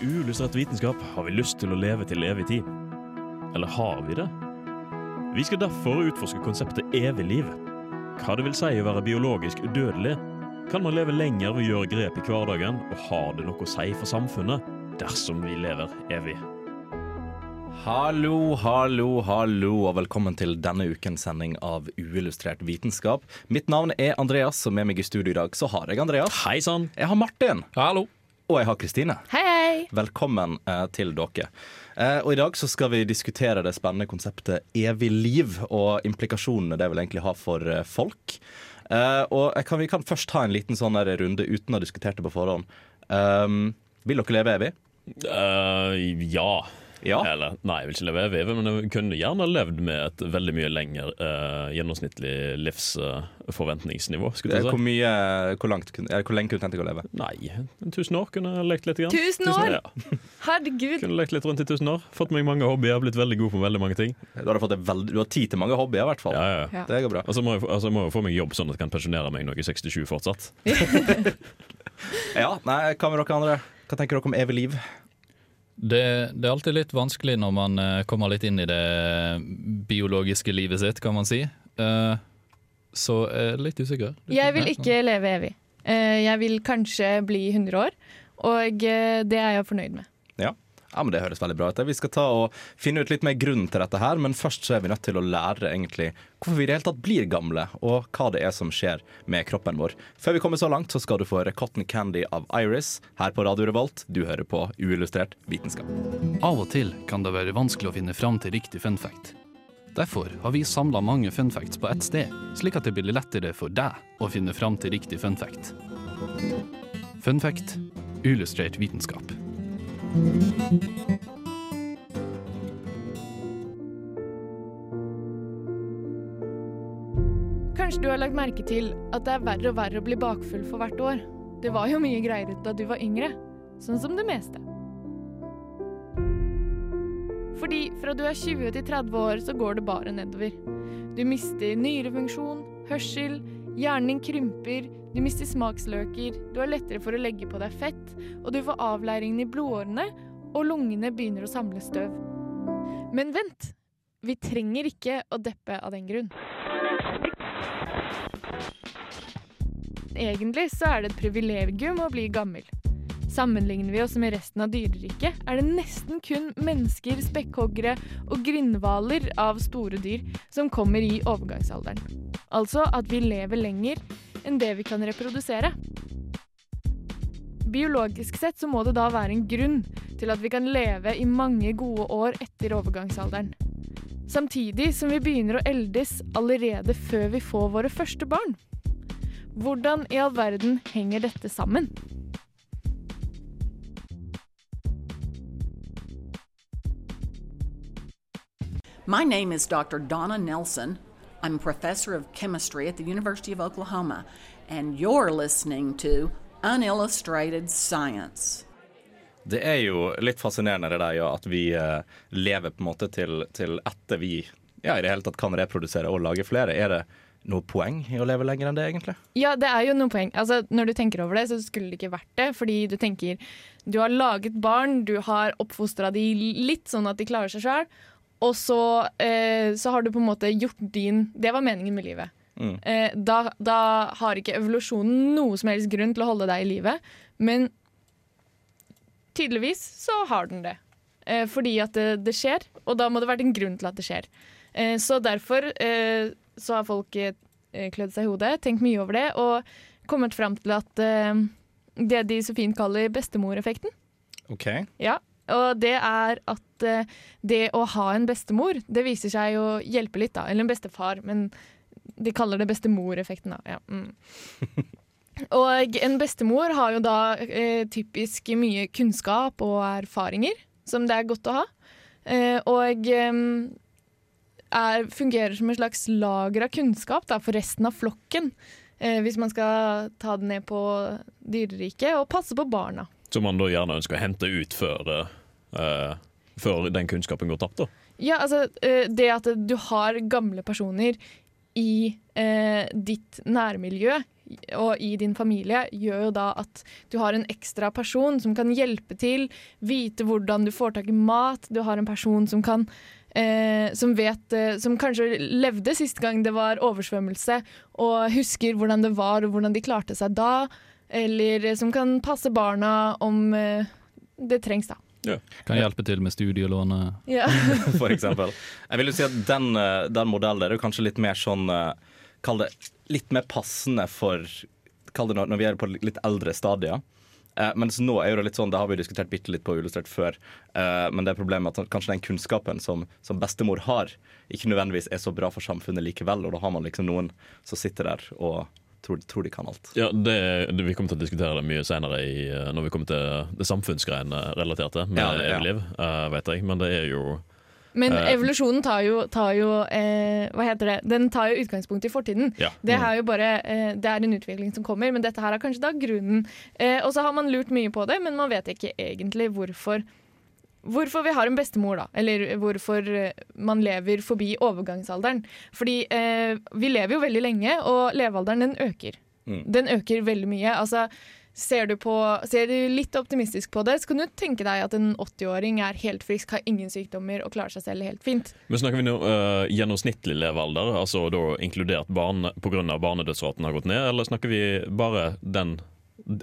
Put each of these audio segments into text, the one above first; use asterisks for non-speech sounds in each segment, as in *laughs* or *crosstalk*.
I uillustrert vitenskap har vi lyst til å leve til evig tid. Eller har vi det? Vi skal derfor utforske konseptet evig liv. Hva det vil si å være biologisk udødelig. Kan man leve lenger ved å gjøre grep i hverdagen, og har det noe å si for samfunnet dersom vi lever evig? Hallo, hallo, hallo, og velkommen til denne ukens sending av Uillustrert vitenskap. Mitt navn er Andreas, og med meg i studio i dag så har jeg Andreas. Hei sann! Jeg har Martin. Hallo! Og jeg har Kristine. Hei, hei! Velkommen eh, til dere. Eh, og I dag så skal vi diskutere det spennende konseptet evig liv og implikasjonene det vil egentlig ha for eh, folk. Eh, og jeg kan, Vi kan først ta en liten sånn der runde uten å ha diskutert det på forhånd. Um, vil dere leve evig? Uh, ja. Ja. Eller nei, jeg vil ikke leve evig, men jeg kunne gjerne levd med et veldig mye lengre uh, gjennomsnittlig livsforventningsnivå. skulle Hvor si. mye, hvor, langt, eller hvor lenge kunne du tenkt deg å leve? Nei, tusen år kunne jeg lekt litt. Grann. Tusen år? Ja. Herregud. Kunne lekt litt rundt i tusen år. Fått meg mange hobbyer, blitt veldig god på veldig mange ting. Du har, veld, du har tid til mange hobbyer, i hvert fall. Ja, ja. Ja. Det går bra. Og Altså må altså, må jeg få meg jobb sånn at jeg kan pensjonere meg når jeg er 67 fortsatt. *laughs* *laughs* Ja, nei, Hva med dere andre? Hva tenker dere om evig liv? Det, det er alltid litt vanskelig når man eh, kommer litt inn i det biologiske livet sitt, kan man si. Eh, så jeg er litt usikker. Jeg vil ikke leve evig. Eh, Jeg vil kanskje bli 100 år, og det er jeg fornøyd med. Ja. men Det høres veldig bra ut. Vi skal ta og finne ut litt mer grunnen til dette her, men først så er vi nødt til å lære egentlig hvorfor vi i det hele tatt blir gamle, og hva det er som skjer med kroppen vår. Før vi kommer så langt, så skal du få høre Cotton Candy av Iris her på Radio Revolt. Du hører på Uillustrert vitenskap. Av og til kan det være vanskelig å finne fram til riktig fun fact. Derfor har vi samla mange fun facts på ett sted, slik at det blir lettere for deg å finne fram til riktig fun fact. Fun fact illustrert vitenskap. Kanskje du har lagt merke til at det er verre og verre å bli bakfull for hvert år. Det var jo mye greiere da du var yngre, sånn som det meste. Fordi fra du er 20 til 30 år, så går det bare nedover. Du mister nyrefunksjon, hørsel, hjernen din krymper, du mister smaksløker, du har lettere for å legge på deg fett, og du får avleiring i blodårene, og lungene begynner å samle støv. Men vent! Vi trenger ikke å deppe av den grunn. Egentlig så er det et privilegium å bli gammel. Sammenligner vi oss med resten av dyreriket, er det nesten kun mennesker, spekkhoggere og grindhvaler av store dyr som kommer i overgangsalderen. Altså at vi lever lenger enn det vi kan reprodusere. Biologisk sett så må det da være en grunn til at vi kan leve i mange gode år etter overgangsalderen. Samtidig som vi begynner å eldes allerede før vi får våre første barn. Hvordan i all verden henger dette sammen? My name is Dr. Donna Nelson. I'm a professor of chemistry at the University of Oklahoma, and you're listening to Unillustrated Science. Det er jo litt fascinerende det der ja, at vi eh, lever på en måte til, til etter vi ja, i det hele tatt kan reprodusere og lage flere. Er det noe poeng i å leve lenger enn det, egentlig? Ja, det er jo noen poeng. Altså, når du tenker over det, så skulle det ikke vært det. Fordi du tenker du har laget barn, du har oppfostra de litt sånn at de klarer seg sjøl. Og så, eh, så har du på en måte gjort din Det var meningen med livet. Mm. Eh, da, da har ikke evolusjonen noe som helst grunn til å holde deg i live. Men tydeligvis så har den det. Eh, fordi at det, det skjer, og da må det være en grunn til at det skjer. Eh, så derfor eh, så har folk eh, klødd seg i hodet, tenkt mye over det, og kommet fram til at det de så fint kaller bestemoreffekten. OK. Ja, og det er at eh, det å ha en bestemor, det viser seg å hjelpe litt, da. Eller en bestefar, men de kaller det bestemoreffekten, da. Ja. Mm. *laughs* Og en bestemor har jo da eh, typisk mye kunnskap og erfaringer, som det er godt å ha. Eh, og eh, er, fungerer som en slags lager av kunnskap da, for resten av flokken. Eh, hvis man skal ta det ned på dyreriket, og passe på barna. Som man da gjerne ønsker å hente ut før, eh, før den kunnskapen går tapt. da. Ja, altså eh, Det at du har gamle personer i eh, ditt nærmiljø og i din familie, gjør jo da at du har en ekstra person som kan hjelpe til, vite hvordan du får tak i mat. Du har en person som kan eh, som vet eh, Som kanskje levde sist gang det var oversvømmelse, og husker hvordan det var og hvordan de klarte seg da. Eller som kan passe barna om eh, det trengs, da. Kan hjelpe til med studielånet. Ja. *laughs* for eksempel. Jeg vil jo si at den, eh, den modellen der er jo kanskje litt mer sånn eh, Kall det litt mer passende for Kall det når, når vi er på litt eldre stadier. Eh, mens nå er det litt sånn, det har vi diskutert bitte litt på Illustrert før, eh, men det er problemet at kanskje den kunnskapen som, som bestemor har, ikke nødvendigvis er så bra for samfunnet likevel, og da har man liksom noen som sitter der og tror, tror de kan alt. Ja, det, det, Vi kommer til å diskutere det mye senere i, eh, når vi kommer til det samfunnsgreiene relaterte med Ja, ja. evig liv, eh, vet jeg. Men det er jo Men Eh. evolusjonen tar jo, tar jo eh, Hva heter det? Den tar jo utgangspunkt i fortiden. Ja. Det, er jo bare, eh, det er en utvikling som kommer, men dette her er kanskje da grunnen. Eh, og så har man lurt mye på det, men man vet ikke egentlig hvorfor. Hvorfor vi har en bestemor, da. Eller hvorfor eh, man lever forbi overgangsalderen. Fordi eh, vi lever jo veldig lenge, og levealderen den øker. Mm. Den øker veldig mye. Altså, ser, du på, ser du litt optimistisk på det, så kan du tenke deg at en 80-åring er helt frisk, har ingen sykdommer og klarer seg selv helt fint. Men snakker vi nå uh, gjennomsnittlig levealder, altså da inkludert barn pga. barnedødsraten har gått ned, eller snakker vi bare den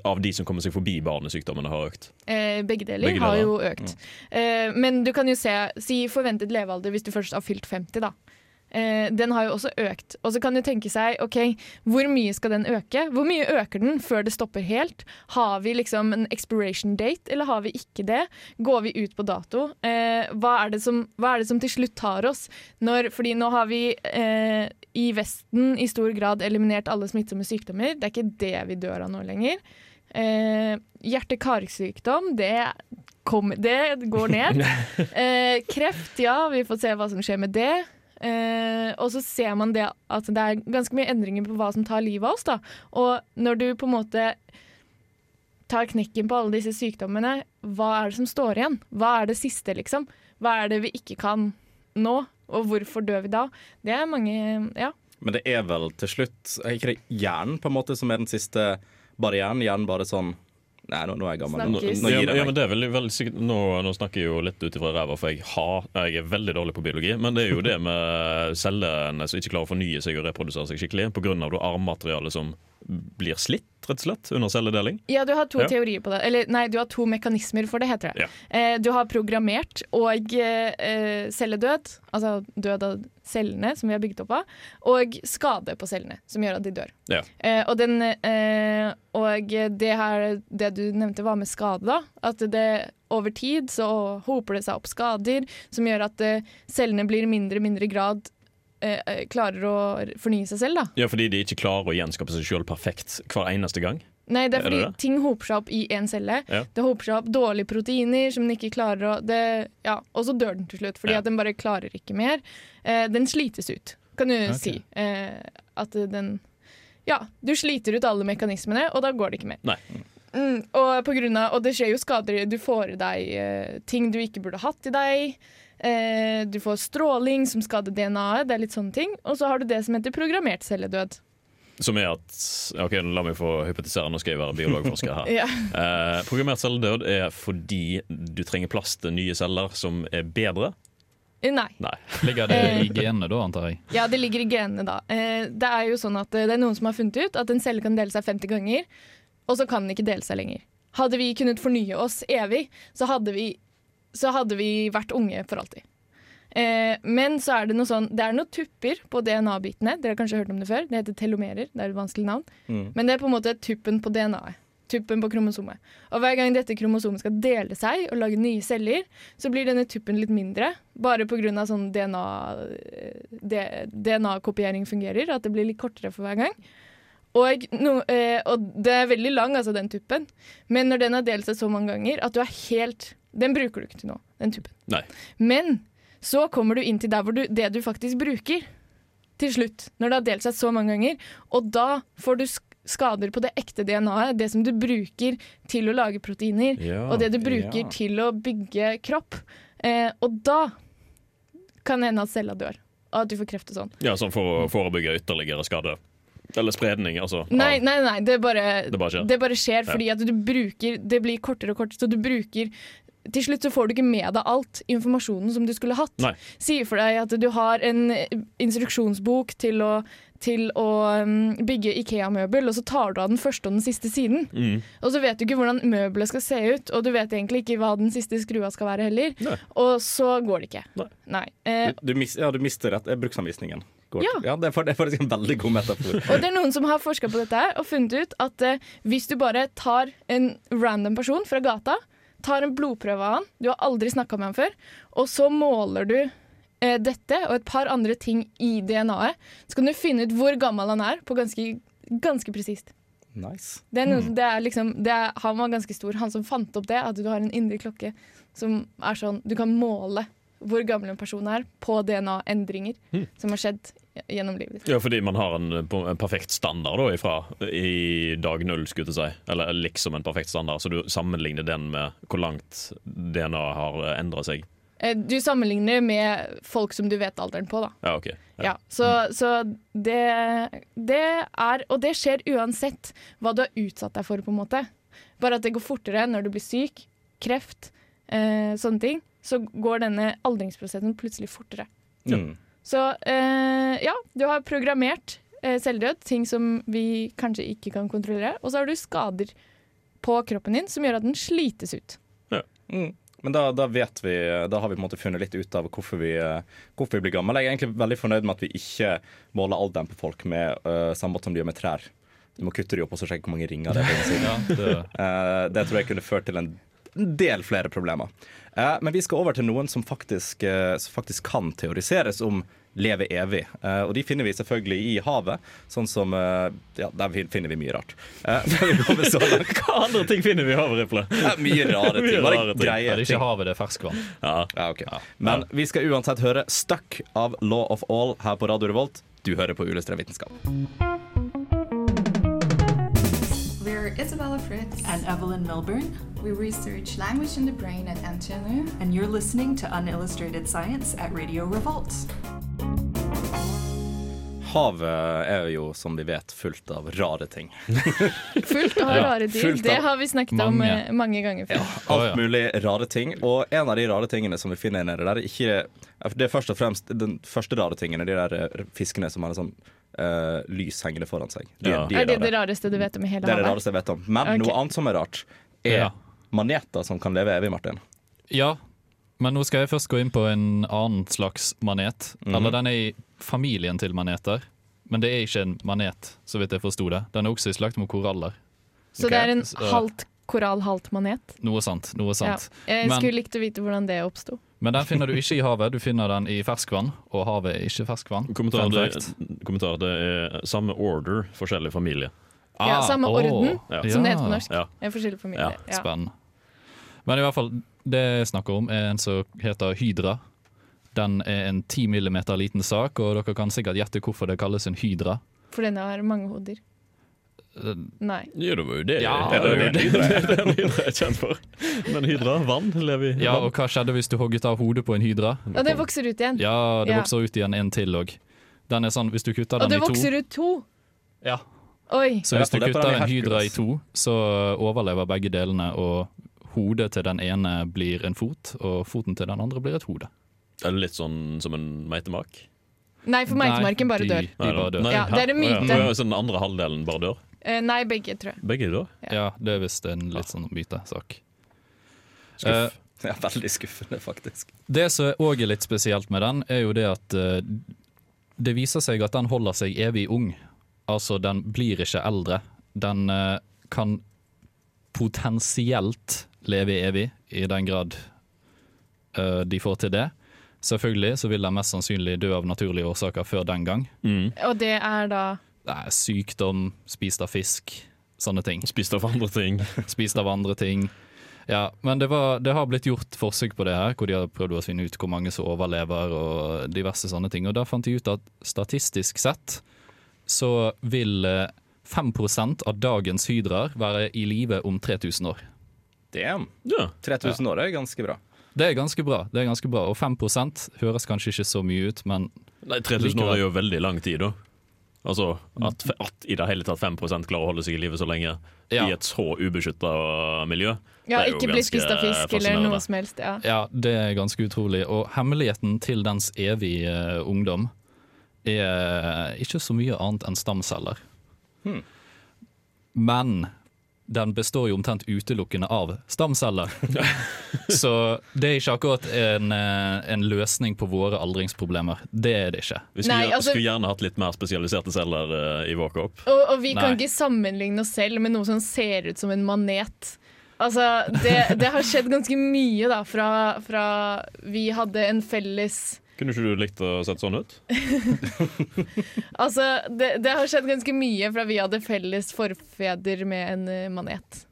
av de som kommer seg forbi barnesykdommene, har økt? Eh, begge deler Begge har jo økt. Eh, men du kan jo se, si forventet levealder hvis du først har fylt 50, da. Eh, den har jo også økt. Og så kan du tenke seg, ok, hvor mye skal den øke? Hvor mye øker den før det stopper helt? Har vi liksom en expiration date, eller har vi ikke det? Går vi ut på dato? Eh, hva, er det som, hva er det som til slutt tar oss? Når, fordi nå har vi eh, i Vesten i stor grad eliminert alle smittsomme sykdommer. Det er ikke det vi dør av nå lenger. Eh, Hjerte-karsykdom, det, det går ned. *laughs* Eh, kreft, ja, vi får se hva som skjer med det. Eh, og så ser man det at det er ganske mye endringer på hva som tar livet av oss. Da. Og når du på en måte tar knekken på alle disse sykdommene, hva er det som står igjen? Hva er det siste, liksom? Hva er det vi ikke kan nå? Og hvorfor dør vi da? Det er mange Ja. Men det er vel til slutt Er ikke det hjernen på en måte som er den siste barrieren? Hjernen bare sånn Nei, nå, nå er jeg gammel. Nå, nå ja, gir men- ja, men det er vel, vel sikkert, nå, nå snakker jeg jo litt ut ifra ræva, for jeg, har, jeg er veldig dårlig på biologi. Men det er jo det med cellene som ikke klarer å fornye seg og reprodusere seg skikkelig pga. armmateriale som blir slitt, rett og slett, under celledeling. Ja, du har to Ja. teorier på det. Eller nei, du har to mekanismer for det, heter det. Ja. Eh, du har programmert og eh, celledød, altså død av cellene som vi har bygget opp av, og skade på cellene, som gjør at de dør. Ja. Eh, og, den, eh, og det her, det du nevnte var med skade, da. At det over tid så hoper det seg opp skader som gjør at eh, cellene blir i mindre og mindre grad klarer å fornye seg selv, da. Ja, Fordi de ikke klarer å gjenskape seg sjøl perfekt hver eneste gang. Nei, det er Er fordi det det? ting hoper seg opp i én celle. Ja. Det hoper seg opp dårlige proteiner som den ikke klarer å det, ja, Og så dør den til slutt, fordi Ja. at den bare klarer ikke mer. Eh, den slites ut, kan du okay. si. Eh, at den Ja, du sliter ut alle mekanismene, og da går det ikke mer. Nei. Mm, og, på grunn av, og det skjer jo skader. Du får i deg eh, ting du ikke burde hatt i deg. Eh, du får stråling som skader DNA-et. Det er litt sånne ting. Og så har du det som heter programmert celledød. Som er at Ok, la meg få hypotisere, nå skal jeg være biologforsker her. *laughs* Ja. Eh, programmert celledød er fordi du trenger plass til nye celler som er bedre. Eh, Nei. Nei. Ligger det Eh. i genene da, antar jeg? Ja, det ligger i genene da. Eh, det er jo sånn at eh, det er noen som har funnet ut at en celle kan dele seg 50 ganger, og så kan den ikke dele seg lenger. Hadde vi kunnet fornye oss evig, så hadde vi, så hadde vi vært unge for alltid. Eh, men så er det noe sånn Det er noen tupper på DNA-bitene. Dere har kanskje hørt om det før. Det heter telomerer. Det er et vanskelig navn. Mm. Men det er på en måte tuppen på DNA-et. Tuppen på kromosomet. Og hver gang dette kromosomet skal dele seg og lage nye celler, så blir denne tuppen litt mindre. Bare pga. sånn DNA-kopiering DNA-kopiering fungerer. At det blir litt kortere for hver gang. Og, no, eh, og det er veldig lang, altså, den tuppen. Men når den har delt seg så mange ganger at du er helt Den bruker du ikke til noe, den tuppen. Nei. Men så kommer du inn til der hvor du, det du faktisk bruker, til slutt. Når det har delt seg så mange ganger. Og da får du skader på det ekte DNA-et, det som du bruker til å lage proteiner, Ja. og det du bruker ja. til å bygge kropp. Eh, og da kan det hende at cella dør, og at du får kreft og sånn. Ja, sånn for å forebygge ytterligere skade. Eller spredning, altså. Nei, nei, nei, det bare, Det bare skjer. det bare skjer fordi at du bruker Det blir kortere og kortere, så du bruker til slutt så får du ikke med deg alt informasjonen som du skulle hatt. Nei. Si for deg at du har en instruksjonsbok til å, til å um, bygge Ikea-møbel, og så tar du av den første og den siste siden. Mm. Og så vet du ikke hvordan møbelet skal se ut, og du vet egentlig ikke hva den siste skrua skal være heller. Nei. Og så går det ikke. Nei. Eh, Du, du, mis, ja, du mister rett. eh, Bruksanvisningen. Går. Ja. Ja, er, det er faktisk en veldig god metafor. *laughs* Og det er noen som har forska på dette og funnet ut at eh, hvis du bare tar en random person fra gata, tar en blodprøve av han, du har aldri snakka med han før, og så måler du eh, dette og et par andre ting i DNA-et, så kan du finne ut hvor gammel han er på ganske, ganske presist. Nice. Det er noe, det er liksom, det er, han var ganske stor, han som fant opp det, at du har en indre klokke som er sånn Du kan måle hvor gammel en person er på DNA-endringer som har skjedd gjennom livet ditt. Ja, fordi man har en, en perfekt standard da, ifra i dag null, skulle jeg si. Eller liksom en perfekt standard, så du sammenligner den med hvor langt DNA har endra seg. Eh, Du sammenligner med folk som du vet alderen på, da. Ja, OK. Ja, så, så det, det er Og det skjer uansett hva du har utsatt deg for, på en måte. Bare at det går fortere når du blir syk, kreft, eh, sånne ting. Så går denne aldringsprosessen plutselig fortere. Mm. Så eh, ja, du har programmert eh, selvdød, ting som vi kanskje ikke kan kontrollere. Og så har du skader på kroppen din som gjør at den slites ut. Mm. Men da, da vet vi Da har vi på en måte funnet litt ut av hvorfor vi, eh, hvorfor vi blir gamle. Jeg er egentlig veldig fornøyd med at vi ikke måler alderen på folk med uh, samme måte som de gjør med trær. Du må kutte de opp og så sjekke hvor mange ringer det er. Ja, det, Uh, det tror jeg kunne ført til en del flere problemer. Eh, men vi skal over til noen som faktisk, eh, som faktisk kan teoriseres om leve evig. Eh, og de finner vi selvfølgelig i havet, sånn som eh, Ja, der finner vi mye rart. Eh. *laughs* *laughs* Hva andre ting finner vi i havrifle? Eh, mye rare *laughs* ting. Bare rare ting. greie ja, det er ikke havet, det er ferskvann. Ja. Ja, ok. Men vi skal uansett høre 'Stuck' av Law of All her på Radio Revolt. Du hører på Uillustrert vitenskap. We're Isabella Fritz, and Evelyn Milburn, we research language in the brain at NTNU. and you're listening to Unillustrated Science at Radio Revolt. Havet er jo, som vi vet, fullt av rare ting. *laughs* Fullt av rare dyr. av Det har vi snakket om mange. om mange ganger før. Alt mulig rare ting. Og en av de rare tingene som vi finner nede der, er ikke Det er først og fremst den første rare tingen er de der eh, fiskene som har sånn Uh, lys hengende foran seg. De, Ja. de Er det rare. det rareste du vet om i hele havet? Det er det rareste jeg vet om. Men okay. noe annet som er rart, er Ja. maneter som kan leve evig, Martin. Ja, men nå skal jeg først gå inn på en annen slags manet. Mhm. Eller den er i familien til maneter. Men det er ikke en manet, så vidt jeg forsto det. Den er også i slakt med koraller. Så det er en Så- halvt korall, halvt manet? Noe sant. noe Ja. sant. Jeg Men- skulle likt å vite hvordan det oppsto. Men den finner du ikke i havet, du finner den i ferskvann. Og havet er ikke ferskvann. Kommentar, Fun det, fact. kommentar, det er samme order, forskjellig familie. Ja, samme åh, orden, Ja. som det heter på norsk. Ja. En forskjellig familie. Ja, Ja. Spennende. Men i hvert fall, det jeg snakker om, er en som heter hydra. Den er en 10 millimeter liten sak, og dere kan sikkert gjette hvorfor det kalles en hydra. For den har mange hoder. Eh, Nei. Jo, det var jo det. Ja, det, det det, *laughs* det er en hydra er kjent for. Men hydra, vann, lever i Ja, og hva skjedde hvis du hogget av hodet på en hydra? Ja, det vokser ut igjen. Ja, det Ja. vokser ut igjen en til òg. Den er sånn, hvis du kutter Og den i to Og det vokser ut to! ja. Oi. Så hvis du det er kutter en hydra i to, så overlever begge delene, og hodet til den ene blir en fot, og foten til den andre blir et hode. Er det litt sånn som en meitemark? Nei, for meitemarken bare dør. dør. De bare dør. nei, Ja, det er en myte. Ja, Så den andre halvdelen bare dør? Eh, nei, begge, tror jeg. Begge dør? Ja, det er visst en litt sånn mytesak. Skuff. Eh, Ja, veldig skuffende, faktisk. Det som òg er litt spesielt med den, er jo det at eh, det viser seg at den holder seg evig ung. Altså, den blir ikke eldre. Den eh, kan potensielt leve evig, i den grad eh, de får til det. Selvfølgelig så vil de mest sannsynlig dø av naturlige årsaker før den gang. Mm. Og det er da Nei, sykdom, spist av fisk, sånne ting. Spist av andre ting. *laughs* Spist av andre ting. Ja, men det, var, det har blitt gjort forsøk på det her, hvor de har prøvd å finne ut hvor mange som overlever og diverse sånne ting. Og da fant de ut at statistisk sett så vil eh, 5 av dagens hydraer være i live om 3000 år. Damn. Ja. 3000 år er ganske bra. Det er ganske bra, det er ganske bra. og 5% høres kanskje ikke så mye ut, men Nei, 3000 år er jo veldig lang tid, da. Altså at, at i det hele tatt 5 klarer å holde seg i live så lenge Ja. i et så ubeskytta miljø. Ja, det er ikke bli spist av fisk eller noe som helst. Ja. ja, det er ganske utrolig. Og hemmeligheten til dens evige eh, ungdom er ikke så mye annet enn stamceller. Hmm. Men den består jo omtrent utelukkende av stamceller. *laughs* så det er ikke akkurat en, eh, en løsning på våre aldringsproblemer. Det er det ikke. Vi skulle, Nei, altså- skulle gjerne hatt litt mer spesialiserte celler uh, i vår kropp. Og, og vi kan ikke sammenligne oss selv med noe som ser ut som en manet. Altså, det, det har skjedd ganske mye da, fra, fra vi hadde en felles Kunne ikke du likt å sett sånn ut? *laughs* Altså, det, det har skjedd ganske mye fra vi hadde felles forfeder med en eh, manet.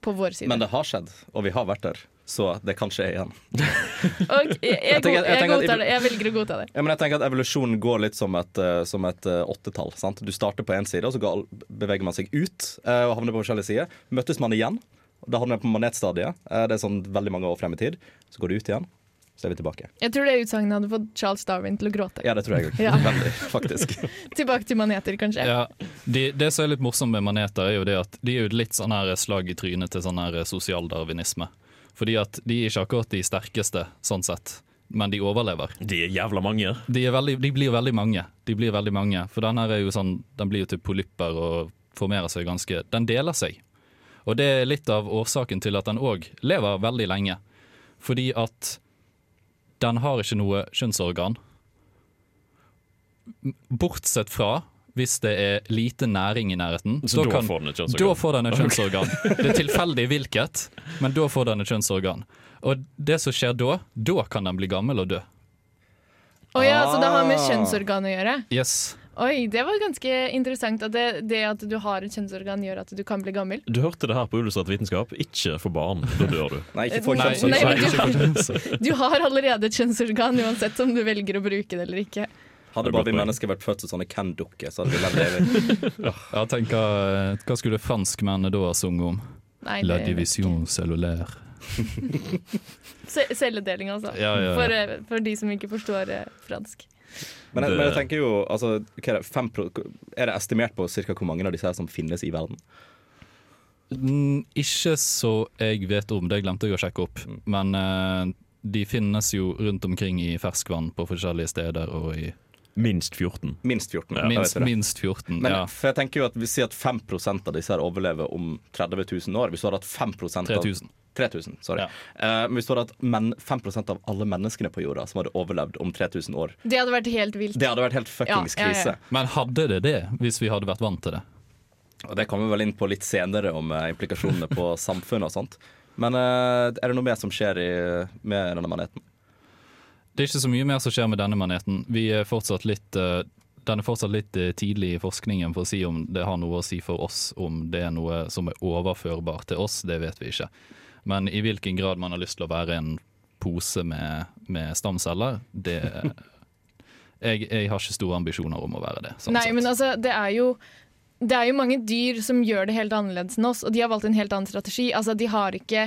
På vår side. Men det har skjedd, og vi har vært der. Så det kan skje igjen. *laughs* Og jeg, jeg, Jeg tenker- jeg godtar det. Jeg velger å godta det. Ja, men jeg tenker at Evolusjonen går litt som et, eh, som et eh, åttetall. sant? Du starter på én side, og så går, beveger man seg ut eh, og havner på forskjellige sider. Møttes man igjen, da havner man på manetstadiet. Det er sånn veldig mange år frem i tid. Så går du ut igjen, så er vi tilbake. Jeg tror det utsagnet hadde fått Charles Darwin til å gråte. Ja, det tror jeg òg. Ja. Veldig, faktisk. *laughs* Tilbake til maneter, kanskje. Ja, de, det som er litt morsomt med maneter, er jo det at de er jo litt sånn her slag i trynet til sånn her sosialdarwinisme. Fordi at de er ikke akkurat de sterkeste, sånn sett, men de overlever. De er jævla mange. De, er veldig, de blir veldig mange. De blir veldig mange. For den her er jo sånn, den blir jo til polypper og formerer seg ganske Den deler seg. Og det er litt av årsaken til at den òg lever veldig lenge. Fordi at den har ikke noe kjønnsorgan. Bortsett fra hvis det er lite næring i nærheten. Så da kan- får den et kjønnsorgan. Da får den et kjønnsorgan. Det er tilfeldig hvilket, men da får den et kjønnsorgan. Og det som skjer da, da kan den bli gammel og dø. Å ja, så det har med Ah. kjønnsorgan å gjøre? Yes. Oi, det var ganske interessant at det, det at du har et kjønnsorgan gjør at du kan bli gammel. Du hørte det her på Illustrert vitenskap. Ikke for barn. Da dør du. Nei, ikke få kjønnsorgan. Du, Du har allerede et kjønnsorgan uansett om du velger å bruke det eller ikke. Hadde bare vi mennesker vært født som sånne Ken-dukker, så hadde vi levd evig. *laughs* Ja, tenk hva, hva skulle franskmennene da ha sunget om? Nei, La division cellulaire. *laughs* Celledeling, altså. Ja, ja, ja. For, eh, for de som ikke forstår eh, fransk. Men jeg, Det- men jeg tenker jo altså, hva er, det, fem pro er det estimert på cirka hvor mange av disse her som finnes i verden? Mm, ikke så jeg vet om, det glemte jeg å sjekke opp. Mm. Men uh, de finnes jo rundt omkring i ferskvann på forskjellige steder. Og i Minst 14. Minst 14. ja. minst, minst 14. Men ja. for jeg tenker jo at vi sier at 5 av disse her overlever om 30 000 år. Hvis du hadde hatt 5 av 3000. 3000, sorry. Ja. Uh, men vi står at hatt men 5 av alle menneskene på jorda som hadde overlevd om 3000 år, Det hadde vært helt vilt. det hadde vært helt fuckings Ja, ja, ja. Men hadde det det, hvis vi hadde vært vant til det? Og det kommer vi vel inn på litt senere om uh, implikasjonene på *laughs* samfunnet og sånt. Men uh, er det noe mer som skjer i, med denne maneten? Det er ikke så mye mer som skjer med denne maneten. Vi er fortsatt litt, den er fortsatt litt tidlig i forskningen for å si om det har noe å si for oss, om det er noe som er overførbart til oss, det vet vi ikke. Men i hvilken grad man har lyst til å være en pose med, med stamceller, det *laughs* jeg, jeg har ikke store ambisjoner om å være det. Sånn Nei, sett. men altså, det er jo det er jo mange dyr som gjør det helt annerledes enn oss, og de har valgt en helt annen strategi. Altså, de, har ikke,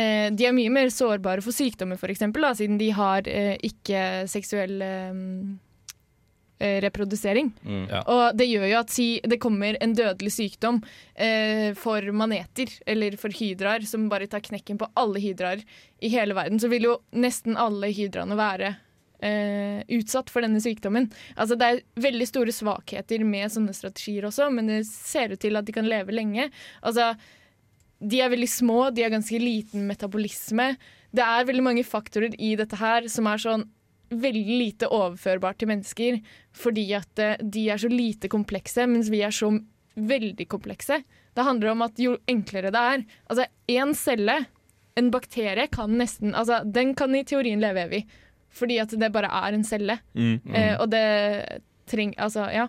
eh, de er mye mer sårbare for sykdommer, eksempel, siden de har eh, ikke seksuell eh, eh, reprodusering. Ja. Og det gjør jo at si det kommer en dødelig sykdom eh, for maneter, eller for hydraer, som bare tar knekken på alle hydraer i hele verden, så vil jo nesten alle hydraene være eh, utsatt for denne sykdommen. Altså Det er veldig store svakheter med sånne strategier også, men det ser ut til at de kan leve lenge. Altså de er veldig små, de har ganske liten metabolisme. Det er veldig mange faktorer i dette her som er sånn veldig lite overførbart til mennesker, fordi at eh, de er så lite komplekse, mens vi er så veldig komplekse. Det handler om at jo enklere det er Altså, én celle, en bakterie, kan nesten Altså, den kan i teorien leve evig, fordi at det bare er en celle. Mm. Eh, og det trenger Altså, ja.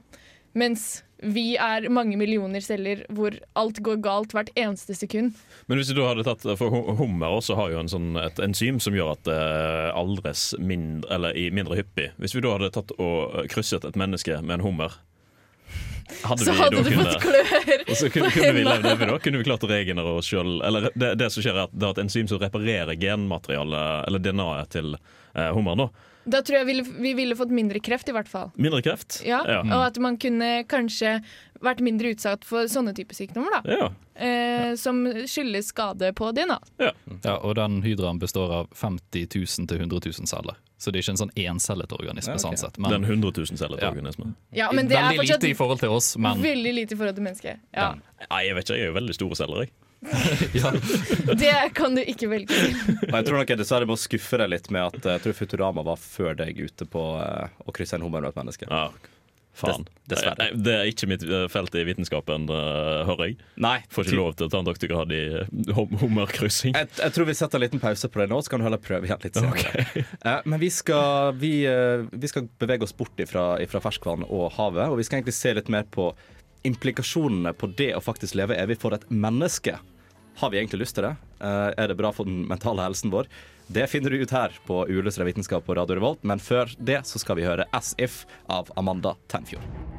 Mens vi er mange millioner celler hvor alt går galt hvert eneste sekund. Men hvis du hadde tatt For hummer også har jo en sånn, et enzym som gjør at det aldres mindre, eller i mindre hyppig. Hvis vi da hadde tatt og krysset et menneske med en hummer hadde Så vi hadde du fått klør. Og så kunne, kunne vi levd evig da? Kunne vi klart å regenerere oss sjøl? Eller det, det som skjer er at det er et enzym som reparerer genmaterialet, eller DNA-et til eh, hummeren. da. Da tror jeg vi, vi ville fått mindre kreft, i hvert fall. Mindre kreft. Ja, Ja. Og at man kunne kanskje vært mindre utsatt for sånne typer sykdommer, da. Ja. Eh, som skyldes skade på DNA. Ja, og den hydraen består av 50 000 til 100 000 celler. Så det er ikke en sånn encellet organisme. Ja, okay. sånn sett. Men, den 100 000-cellet Ja. organisme. Ja, men det er veldig fortsatt lite i forhold til oss, men veldig lite i forhold til mennesket. Ja. Nei, jeg vet ikke, jeg er jo veldig store celler, jeg. *laughs* ja. Det kan du ikke velge til. Jeg tror nok jeg dessverre må skuffe deg litt med at eh, jeg tror Futurama var før deg ute på eh, å krysse en hummer med et menneske. Ja, faen. Dess- dessverre. Nei, Det er ikke mitt eh, felt i vitenskapen, hører jeg. Nei, Får ikke lov til å ta en doktorgrad i hum- hummerkryssing. Jeg, jeg tror vi setter en liten pause på det nå, så kan du heller prøve igjen litt senere. Eh, Men vi skal, vi, vi skal bevege oss bort ifra, ifra ferskvann og havet, og vi skal egentlig se litt mer på implikasjonene på det å faktisk leve evig for et menneske. Har vi egentlig lyst til det? Eh, Er det bra for den mentale helsen vår? Det finner du ut her på Uløsere vitenskap på Radio Revolt, men før det så skal vi høre As If av Amanda Tenfjord.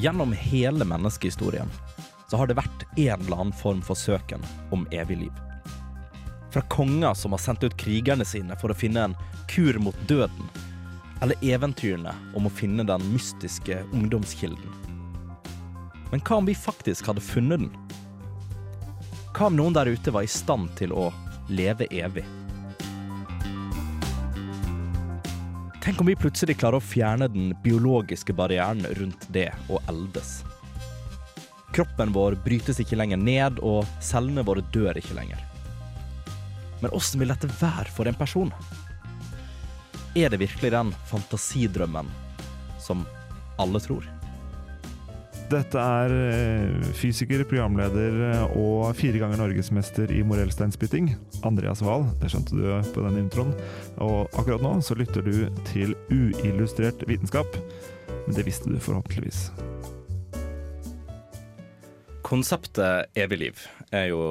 Gjennom hele menneskehistorien så har det vært en eller annen form for søken om evig liv. Fra konger som har sendt ut krigerne sine for å finne en kur mot døden, eller eventyrene om å finne den mystiske ungdomskilden. Men hva om vi faktisk hadde funnet den? Hva om noen der ute var i stand til å leve evig? Tenk om vi plutselig klarer å fjerne den biologiske barrieren rundt det å eldes. Kroppen vår brytes ikke lenger ned, og cellene våre dør ikke lenger. Men åssen vil dette være for en person? Er det virkelig den fantasidrømmen som alle tror? Dette er eh, fysiker, programleder eh, og fire ganger norgesmester i morellsteinspytting, Andreas Wahl. Det skjønte du på den introen. Og akkurat nå så lytter du til uillustrert vitenskap. Men det visste du forhåpentligvis. Konseptet evig liv er jo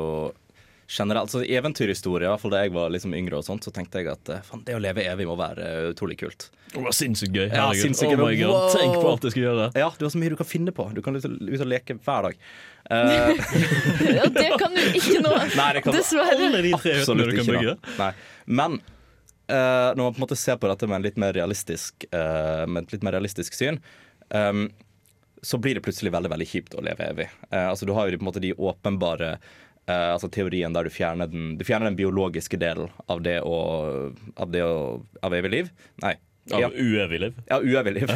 generelt altså Eventyrhistorie, i hvert fall da jeg var liksom yngre, og sånt, så tenkte jeg at eh, fan, det å leve evig må være eh, utrolig kult. Det var sinnssykt gøy. Ja, sinnssykt oh gøy. my God. Wow. Tenk på alt jeg skal gjøre. Ja, du har så mye du kan finne på. Du kan ut og, leke hver dag. Uh, *laughs* Ja, det kan du ikke nå. *laughs* Nei, det kan Dessverre. Alle de tre Absolutt du kan ikke. bygge. Nei. Men uh, når man på en måte ser på dette med, en litt mer realistisk, eh, med et litt mer realistisk syn, um, så blir det plutselig veldig veldig kjipt å leve evig. Eh, altså Du har jo på en måte de åpenbare eh, altså teorien der du fjerner, den, du fjerner den biologiske delen av det å, av, det å, av evig liv. Nei. Av uevig liv. Ja, uevig liv.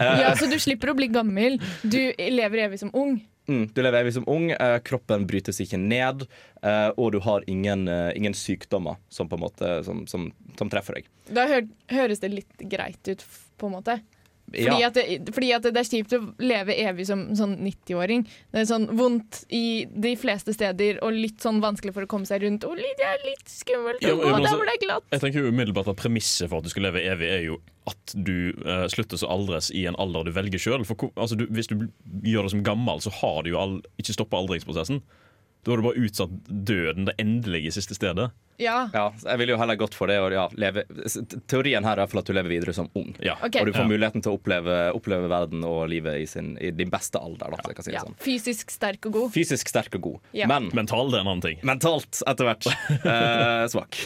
Ja, *laughs* så du slipper å bli gammel. Du lever evig som ung. Mm, du lever evig som ung, eh, kroppen brytes ikke ned, eh, og du har ingen, eh, ingen sykdommer som, på en måte, som, som, som treffer deg. Da hø høres det litt greit ut, på en måte. Fordi, Ja. at det, fordi at det er kjipt å leve evig som sånn 90-åring. Det er sånn vondt i de fleste steder, og litt sånn vanskelig for å komme seg rundt. Og litt, det er litt skummelt. Ja, å der altså, hvor det er glatt. Jeg tenker jo umiddelbart at Premisset for at du skal leve evig, er jo at du uh, slutter å aldres i en alder du velger sjøl. Altså, du- hvis du gjør det som gammel, så har du jo all, ikke stoppa aldringsprosessen. Da har du bare utsatt døden, det endelige siste stedet. Ja. Ja, jeg ville jo heller gått for det. Og ja, leve. Teorien her er at du lever videre som ung. Ja. Okay. Og du får muligheten til å oppleve, oppleve verden og livet i, sin, i din beste alder. Da, si det ja. sånn. Fysisk sterk og god. Fysisk sterk og god, Ja. men mentalt er en annen ting. mentalt etter hvert *laughs* eh, svak.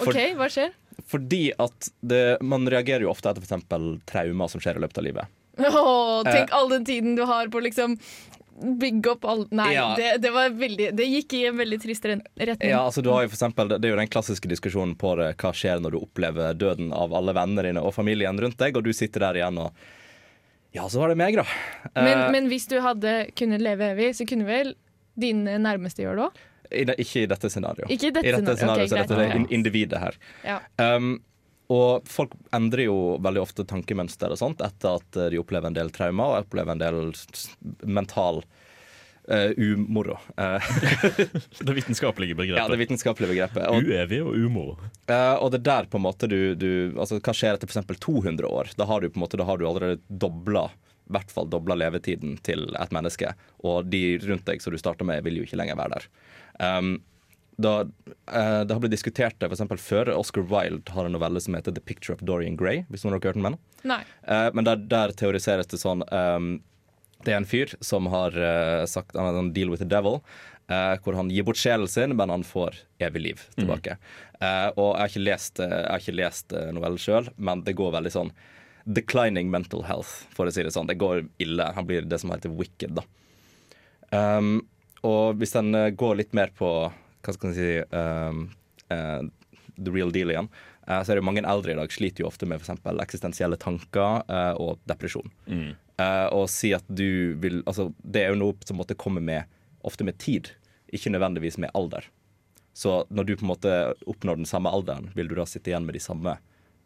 For, OK, hva skjer? Fordi at det, man reagerer jo ofte etter f.eks. traumer som skjer i løpet av livet. Åh, tenk Eh. all den tiden du har på liksom bygge opp alt. Nei, Ja. det, det var veldig Det gikk i en veldig trist retning. Ja, altså du har jo for eksempel, Det er jo den klassiske diskusjonen på det, hva skjer når du opplever døden av alle vennene dine og familien rundt deg, og du sitter der igjen og Ja, så var det meg, da. Men, uh, men hvis du hadde kunnet leve evig, så kunne vel dine nærmeste gjøre det òg? ikke i dette scenarioet. Ikke i dette scenarioet, okay, så er dette er det individet her. Ja. Um, og folk endrer jo veldig ofte tankemønster og sånt etter at eh, de opplever en del traumer og opplever en del mental uh, umoro. Eh, *laughs* Det vitenskapelige begrepet. ja, det vitenskapelige begrepet. Og, Uevig og umoro. Uh, og det er der på en måte du, du altså, Hva skjer etter f.eks. 200 år? Da har du på en måte, da har du allerede dobla i hvert fall dobla levetiden til et menneske. Og de rundt deg som du starta med, vil jo ikke lenger være der. Um, da, eh, det har blitt diskutert det for eksempel før. Oscar Wilde har en novelle som heter 'The Picture of Dorian Gray'. Hvis noen har hørt den? Nei. Eh, men der, der teoriseres det sånn um, Det er en fyr som har uh, sagt han har en deal with the devil. Uh, hvor han gir bort sjelen sin, men han får evig liv tilbake. Eh, og jeg har ikke lest, jeg har ikke lest novellen sjøl, men det går veldig sånn declining mental health, for å si det sånn. Det går ille. Han blir det som heter wicked, da. Um, og hvis en går litt mer på hva skal man si um, uh, the real deal igjen, uh, så er det mange eldre i dag sliter jo ofte med f.eks. eksistensielle tanker uh, og depresjon. Eh, og si at du vil Altså, det er jo noe som måtte komme med ofte med tid, ikke nødvendigvis med alder. Så når du på en måte oppnår den samme alderen, vil du da sitte igjen med de samme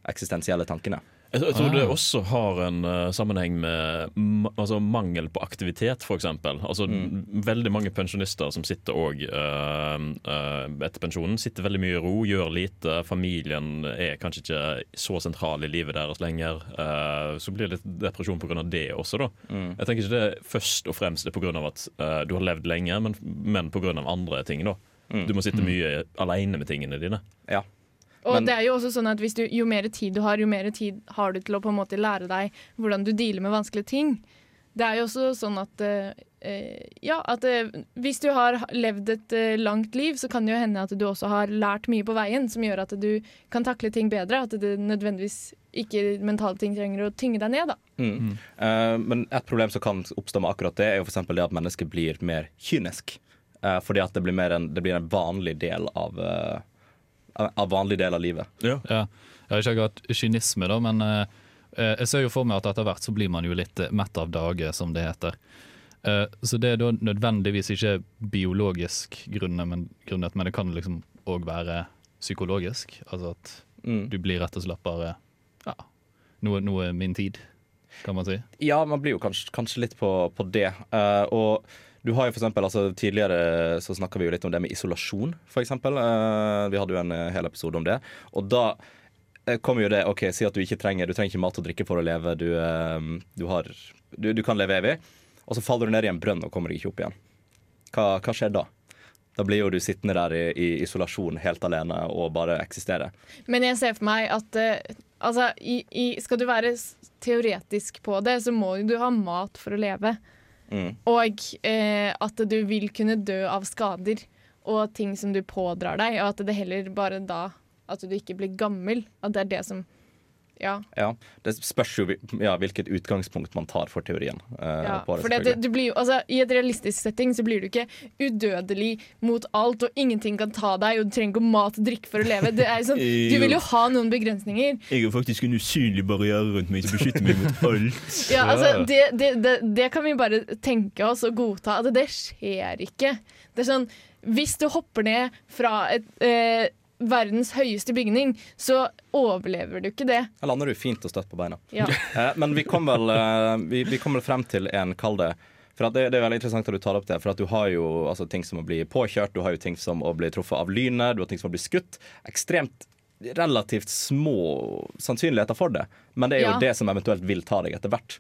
eksistensielle tankene? Jeg, jeg tror det Ah. også har en uh, sammenheng med altså mangel på aktivitet, f.eks. Altså, Mm. Veldig mange pensjonister som sitter òg etter pensjonen, sitter veldig mye i ro, gjør lite. Familien er kanskje ikke så sentral i livet deres lenger. eh, så blir det litt depresjon pga. det også, da. Mm. Jeg tenker ikke det først og fremst er pga. at eh, du har levd lenge, men, men pga. andre ting. da. Mm. Du må sitte Mm. mye alene med tingene dine. Ja. Og Men- det er jo også sånn at hvis du, Jo mer tid du har, jo mer tid har du til å på en måte lære deg hvordan du dealer med vanskelige ting. Det er jo også sånn at eh, eh, Ja, at eh, hvis du har levd et langt liv, så kan det jo hende at du også har lært mye på veien som gjør at du kan takle ting bedre. At det nødvendigvis ikke mentale ting trenger å tynge deg ned, da. Mm. Eh, men et problem som kan oppstå med akkurat det, er jo for eksempel det at mennesket blir mer kynisk. Uh, fordi at det blir, mer en, det blir en vanlig del av uh, Av vanlig del av livet. Ja. Jeg har ikke akkurat kynisme, da, men eh, eh, jeg ser jo for meg at etter hvert så blir man jo litt eh, mett av dage, som det heter. Eh, så det er da nødvendigvis ikke biologisk grunnet, men, grunnet, men det kan liksom òg være psykologisk. Altså at Mm. du blir rett og slett bare ja, nå er min tid, kan man si. Ja, man blir jo kanskje, kanskje litt på, på det. Uh, og du har jo for eksempel, altså Tidligere så snakka vi jo litt om det med isolasjon, eksempel. Eh, vi hadde jo en eh, hel episode om det. Og da eh, kommer jo det OK, si at du ikke trenger Du trenger ikke mat og drikke for å leve. Du, eh, du, har, du, du kan leve evig. Og så faller du ned i en brønn og kommer deg ikke opp igjen. Hva, hva skjer da? Da blir jo du sittende der i, i isolasjon helt alene og bare eksistere. Men jeg ser for meg at uh, altså, i, i, skal du være teoretisk på det, så må du ha mat for å leve. Mm. Og eh, at du vil kunne dø av skader og ting som du pådrar deg, og at det heller bare da at du ikke blir gammel. At det er det som Ja. Ja, Det spørs jo ja, hvilket utgangspunkt man tar for teorien. eh, ja. på det, For det, du blir altså, I et realistisk setting så blir du ikke udødelig mot alt, og ingenting kan ta deg, og du trenger ikke mat og drikke for å leve. Det er sånn, *laughs* du vil jo ha noen begrensninger. Jeg har faktisk en usynlig barriere rundt meg som beskytter meg mot alt. *laughs* Ja, altså, det, det, det, det kan vi bare tenke oss og godta. At det skjer ikke. Det er sånn, Hvis du hopper ned fra et, eh, verdens høyeste bygning, så overlever du ikke det. Da lander du fint og støtt på beina. Ja. *laughs* Eh, men vi kom vel, eh, vi, vi kom vel frem til en, kall det for det, det er veldig interessant at du tar opp det, for du har jo altså, ting som å bli påkjørt, du har jo ting som å bli truffet av lynet, du har ting som å bli skutt. Ekstremt relativt små sannsynligheter for det, men det er jo Ja. det som eventuelt vil ta deg etter hvert.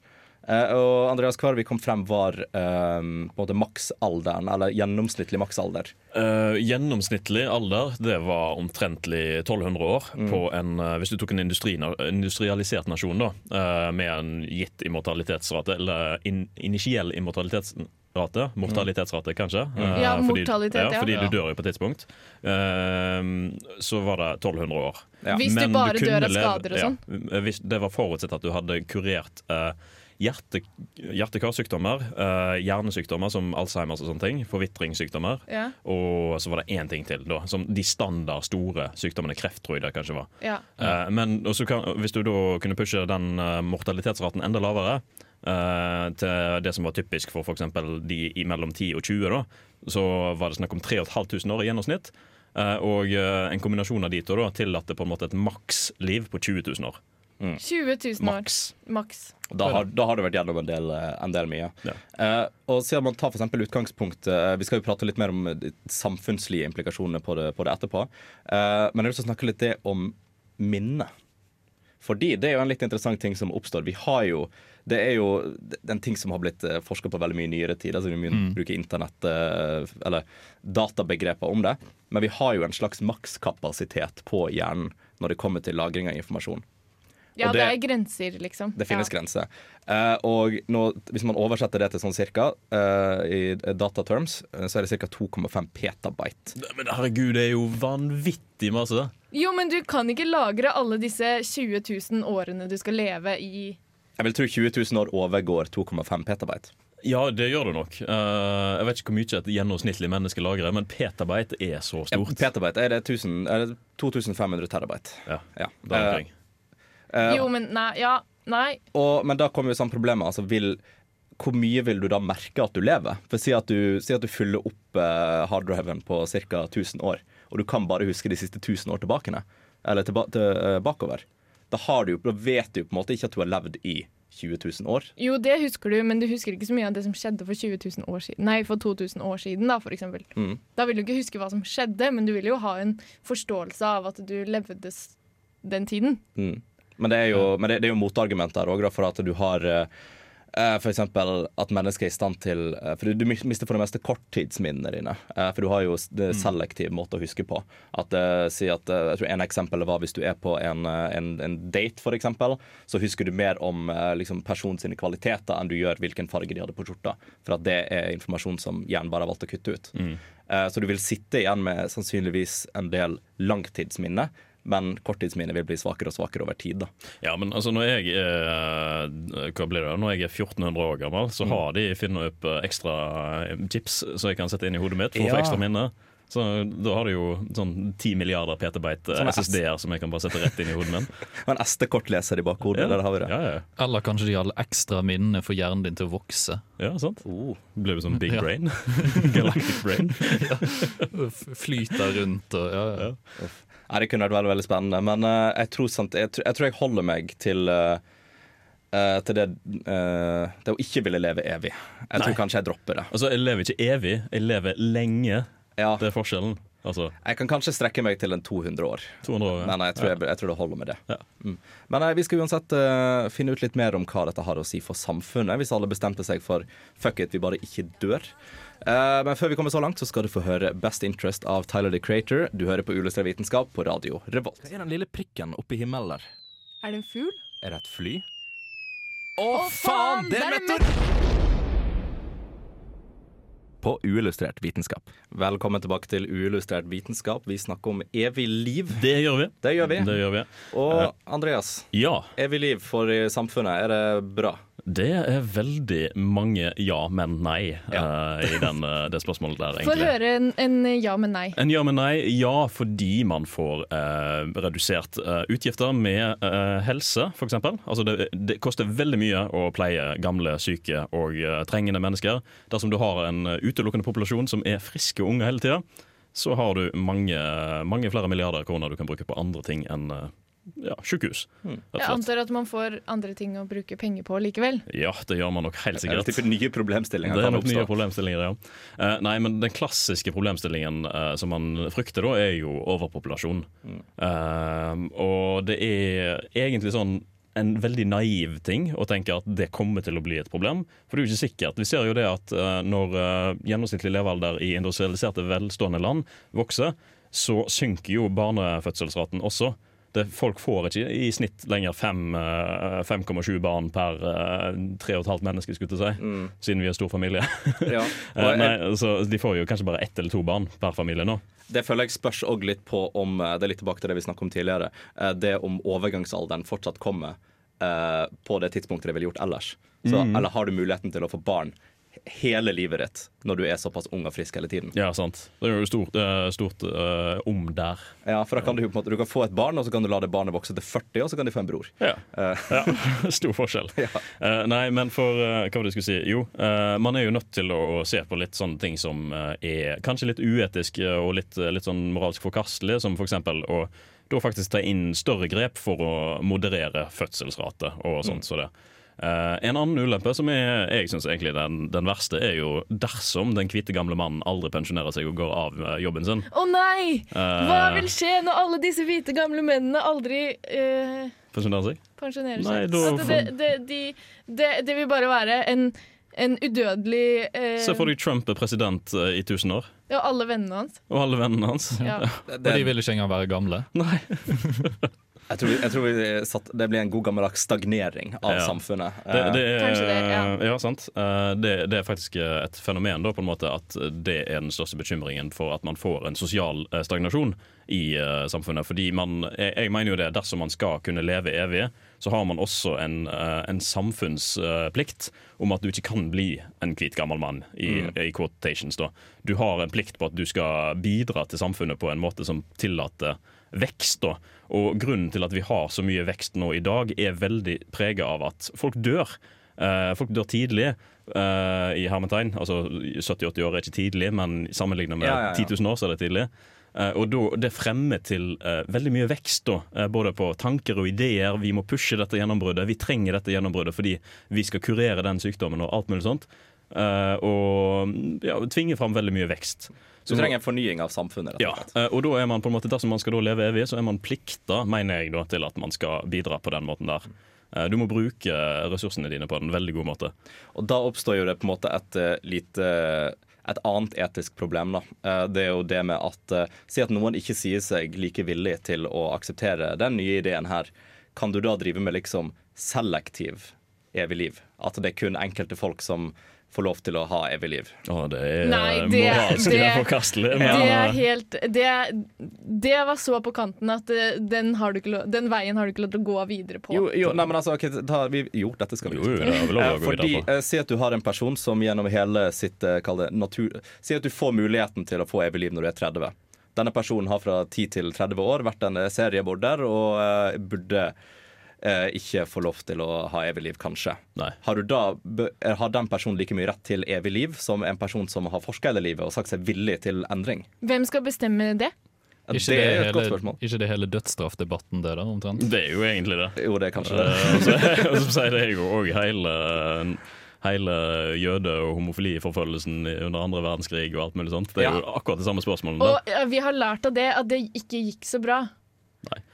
Eh, og Andreas, Kvarvi vi kom frem var eh, på en måte maksalderen, eller gjennomsnittlig maksalder. Uh, gjennomsnittlig alder det var omtrentlig 1200 år. Mm. på en, eh, Hvis du tok en industri, industrialisert nasjon da, uh, med en gitt immortalitetsrate, eller in, initiell immortalitetsrate, mortalitetsrate kanskje. Mm. Ja, fordi, mortalitet, ja. Fordi Ja. du dør jo på et tidspunkt. Uh, så var det 1200 år. Hvis du Men bare du dør av skader og sånn. Ja, hvis det var forutsett at du hadde kurert eh, hjerte, hjerte-karsykdommer, eh, hjernesykdommer som Alzheimers og sånne ting, forvitringssykdommer. Ja. Og så var det én ting til, da, som de standard store sykdommene. Kreft, tror jeg det kanskje var. Ja. Uh, men kan, hvis du da kunne pushe den eh, mortalitetsraten enda lavere, Uh, til det som var typisk for f.eks. de i mellom 10 og 20, da, så var det snakk om 3500 år i gjennomsnitt. Uh, og uh, en kombinasjon av de to da, tillater på en måte et maksliv på 20 000 år. 20 000 år. Maks. Maks. Da har, da har du vært gjennom en del, eh, en del mye. Eh, og siden man tar for eksempel utgangspunkt uh, Vi skal jo prate litt mer om de samfunnslige implikasjonene på det, på det etterpå. Uh, men jeg vil også snakke litt det om minne. Fordi det er jo en litt interessant ting som oppstår. Vi har jo det er jo en ting som har blitt forska på veldig mye i nyere tid. Altså vi Mm. bruker internett eller databegreper om det. Men vi har jo en slags makskapasitet på hjernen når det kommer til lagring av informasjon. Ja, Og det, det- er grenser, liksom. Det finnes ja. grenser. Uh, og nå, hvis man oversetter det til sånn cirka, uh, i dataterms, eh, så er det ca. 2,5 petabyte. Men herregud, det er jo vanvittig masse. Jo, men du kan ikke lagre alle disse 20 000 årene du skal leve i Jeg vil tro 20 000 år overgår 2,5 petabyte. Ja, det gjør det nok. Uh, jeg vet ikke hvor mye et gjennomsnittlig menneske lagrer, men petabyte er så Ja, stort. petabyte er det, 1000, er det 2500 terabyte. Ja, Ja. Det er det omkring. Eh, Jo, men nei. Ja, nei. og, men da kommer jo sånn problemet. Altså, vil, hvor mye vil du da merke at du lever? For Si at du, si at du fyller opp eh, harddriven på ca. 1000 år, og du kan bare huske de siste 1000 år tilbake, eller tilba til, eh, bakover. Da, har du, da vet du på en måte ikke at du har levd i 20 000 år. Jo, det husker du, men du husker ikke så mye av det som skjedde for 20 000 år siden. Nei, for 2000 år siden, da, for eksempel. Mm. Da vil du ikke huske hva som skjedde, men du vil jo ha en forståelse av at du levde den tiden. Mm. Men, det er jo, men det, det er jo motargument der òg, for at du har eh, eh, eksempel at mennesker er i stand til eh, For du, mister for det meste korttidsminnene dine. For du har jo det selektiv måte å huske på. At, si at, jeg tror En eksempel var hvis du er på en, en, en date, eksempel, så husker du mer om liksom, personens kvaliteter enn du gjør hvilken farge de hadde på skjorta. For det er informasjon som hjernen bare har valgt å kutte ut. Mm. Så du vil sitte igjen med sannsynligvis en del langtidsminne. Men korttidsminnet vil bli svakere og svakere over tid. da. Ja, men altså når jeg er, hva blir det, når jeg er 1400 år gammel, så Mm. har de funnet opp eh, ekstra eh, chips som jeg kan sette inn i hodet mitt for å få ekstra minne. Så da har du jo sånn 10 milliarder petabyte SSD-er som jeg kan bare sette rett inn i hodet min. *laughs* Og en SD-kortleser i bakhodet. Ja. Der har vi det. Ja, ja. Eller kanskje de har ekstra minnene for hjernen din til å vokse. ja sant? Oh. Blir du sånn big Ja. brain? *laughs* Galactic brain? *laughs* Flyter rundt og ja, ja. Nei, det kunne vært veldig, veldig spennende. Men uh, jeg, tror, sant, jeg, jeg tror jeg holder meg til uh, til det, eh, det å ikke ville leve evig. Jeg tror kanskje jeg dropper det. Altså, jeg lever ikke evig, jeg lever lenge. Ja, Det er forskjellen. Altså, jeg kan kanskje strekke meg til en 200 år, 200 år. ja. men jeg tror, jeg, jeg tror det holder med det. Ja. Mm. Men eh, vi skal uansett uh, finne ut litt mer om hva dette har å si for samfunnet, hvis alle bestemte seg for fuck it, vi bare ikke dør. Eh, men før vi kommer så langt, så skal du få høre Best Interest av Tyler the Creator. Du hører på Uillustrert vitenskap på radio Revolt. Hva er den lille prikken oppi himmelen der? Er det en fugl? Er det et fly? Å, faen! Det er en meteor! På uillustrert vitenskap. Velkommen tilbake til uillustrert vitenskap. Vi snakker om evig liv. Det gjør vi. Det gjør vi. Det gjør vi. Og Andreas, Ja. evig liv for samfunnet, er det bra? Det er veldig mange ja, men nei eh, i den, eh, det spørsmålet der, Få høre en, en ja, men nei. En ja, men nei. Ja, fordi man får uh, redusert uh, utgifter med helse, f.eks. Altså det, det koster veldig mye å pleie gamle, syke og trengende mennesker. Dersom du har en utelukkende populasjon som er friske unge hele tida, så har du mange, mange flere milliarder kroner du kan bruke på andre ting enn eh, ja, sjukehus. Mm. Jeg antar at man får andre ting å bruke penger på likevel. Ja, det gjør man nok helt sikkert. det type nye problemstillinger Det er nok nye problemstillinger, ja. Eh, nei, men den klassiske problemstillingen eh, som man frykter da, er jo overpopulasjon. Eh, og det er egentlig sånn en veldig naiv ting å tenke at det kommer til å bli et problem. For det er jo ikke sikkert. Vi ser jo det at når gjennomsnittlig levealder i industrialiserte, velstående land vokser, så synker jo barnefødselsraten også. Folk får ikke i snitt lenger fem, eh, 5,7 barn per eh, 3,5 menneske, skulle jeg si, mm. siden vi er stor familie. *laughs* Ja. *laughs* Eh, nei, så De får jo kanskje bare ett eller to barn per familie nå. det føler jeg spørs òg litt på om eh, Det er litt tilbake til det vi snakket om tidligere. eh, Det om overgangsalderen fortsatt kommer eh, på det tidspunktet det ville gjort ellers. Så, mm. Eller har du muligheten til å få barn hele livet ditt når du er såpass ung og frisk hele tiden. Ja, sant. Det er jo stort, eh, stort uh, om der. Ja, for da kan du, på en måte, du kan få et barn, og så kan du la det barnet vokse til 40, og så kan de få en bror. Ja. uh. Ja, *laughs* Stor forskjell. Eh, nei, men for Hva var det jeg skulle si? Jo, man er jo nødt til å, å se på litt sånne ting som er kanskje litt uetisk og litt, litt sånn moralsk forkastelig, som for eksempel å da faktisk ta inn større grep for å moderere fødselsrate og sånt. Så det. Eh, en annen ulempe som er, jeg synes egentlig den, den verste, er jo dersom den hvite gamle mannen aldri pensjonerer seg og går av eh, jobben sin. Å nei! Hva Eh. vil skje når alle disse hvite gamle mennene aldri uh, Pensjonerer seg? pensjonerer Nei, seg? da At det, det, de, det, det vil bare være en, en udødelig eh, Se for deg Trump er president eh, i 1000 år, Ja, alle vennene hans. og alle vennene hans. Ja. *laughs* Og de vil ikke engang være gamle. Nei. *laughs* Jeg tror, jeg tror vi satt, det blir en god gammeldags stagnering av Ja. samfunnet. Det, det er, Kanskje det, ja. ja, sant. Eh, Det, det er faktisk et fenomen da, på en måte at det er den største bekymringen for at man får en sosial eh, stagnasjon i eh, samfunnet. Fordi man, jeg, jeg mener jo det, dersom man skal kunne leve evig, så har man også en, eh, en samfunnsplikt om at du ikke kan bli en hvit gammel mann, i, Mm. i quotations. da. Du har en plikt på at du skal bidra til samfunnet på en måte som tillater vekst. da. Og grunnen til at vi har så mye vekst nå i dag, er veldig prega av at folk dør. Eh, folk dør tidlig eh, i hermetegn. Altså 70-80 år er ikke tidlig, men sammenlignet med Ja, ja, ja. 10 000 år så er det tidlig. Eh, og det fremmer til veldig mye vekst, da, både på tanker og ideer. Vi må pushe dette gjennombruddet. Vi trenger dette gjennombruddet fordi vi skal kurere den sykdommen og alt mulig sånt. Og ja, tvinge fram veldig mye vekst. Du trenger en fornying av samfunnet. rett Ja, og slett. Ja, og da er man på en måte, dersom man skal leve evig, så er man plikta, mener jeg, da, til at man skal bidra på den måten der. Eh, Du må bruke ressursene dine på en veldig god måte. Og da oppstår jo det på en måte et eh, lite et annet etisk problem. da. Eh, Det er jo det med at eh, Si at noen ikke sier seg like villig til å akseptere den nye ideen her. Kan du da drive med liksom selektiv evig liv? At det er kun enkelte folk som får lov til å ha evig liv? Å, det er Nei, det, moralsk det, forkastelig. det er helt det, det var så på kanten at eh, den, har du ikke lov, den veien har du ikke lov til å gå videre på. Jo, jo, nei, men altså, okay, da, vi, jo dette skal vi Jo, jo, det er vel lov å Eh, gå Fordi, videre på. eh, Si at du har en person som gjennom hele sitt eh, kall det, natur... Si at du får muligheten til å få evig liv når du er 30. Denne personen har fra 10 til 30 år vært en serieborder og uh, burde eh, ikke får lov til å ha evig liv, kanskje. Har, du da, eh, har den personen like mye rett til evig liv som en person som har forska hele livet og sagt seg villig til endring? Hvem skal bestemme det? Ikke det det, er et godt hele, spørsmål. ikke det hele dødsstraffdebatten det da, omtrent? Det er jo egentlig det. Jo, det er kanskje det. Eh, *laughs* og så- sier det jo òg hele Hele jøde- og homofiliforfølgelsen i- under andre verdenskrig og alt mulig sånt. Det er jo akkurat det samme spørsmålet. Og ja, vi har lært av det at det ikke gikk så bra.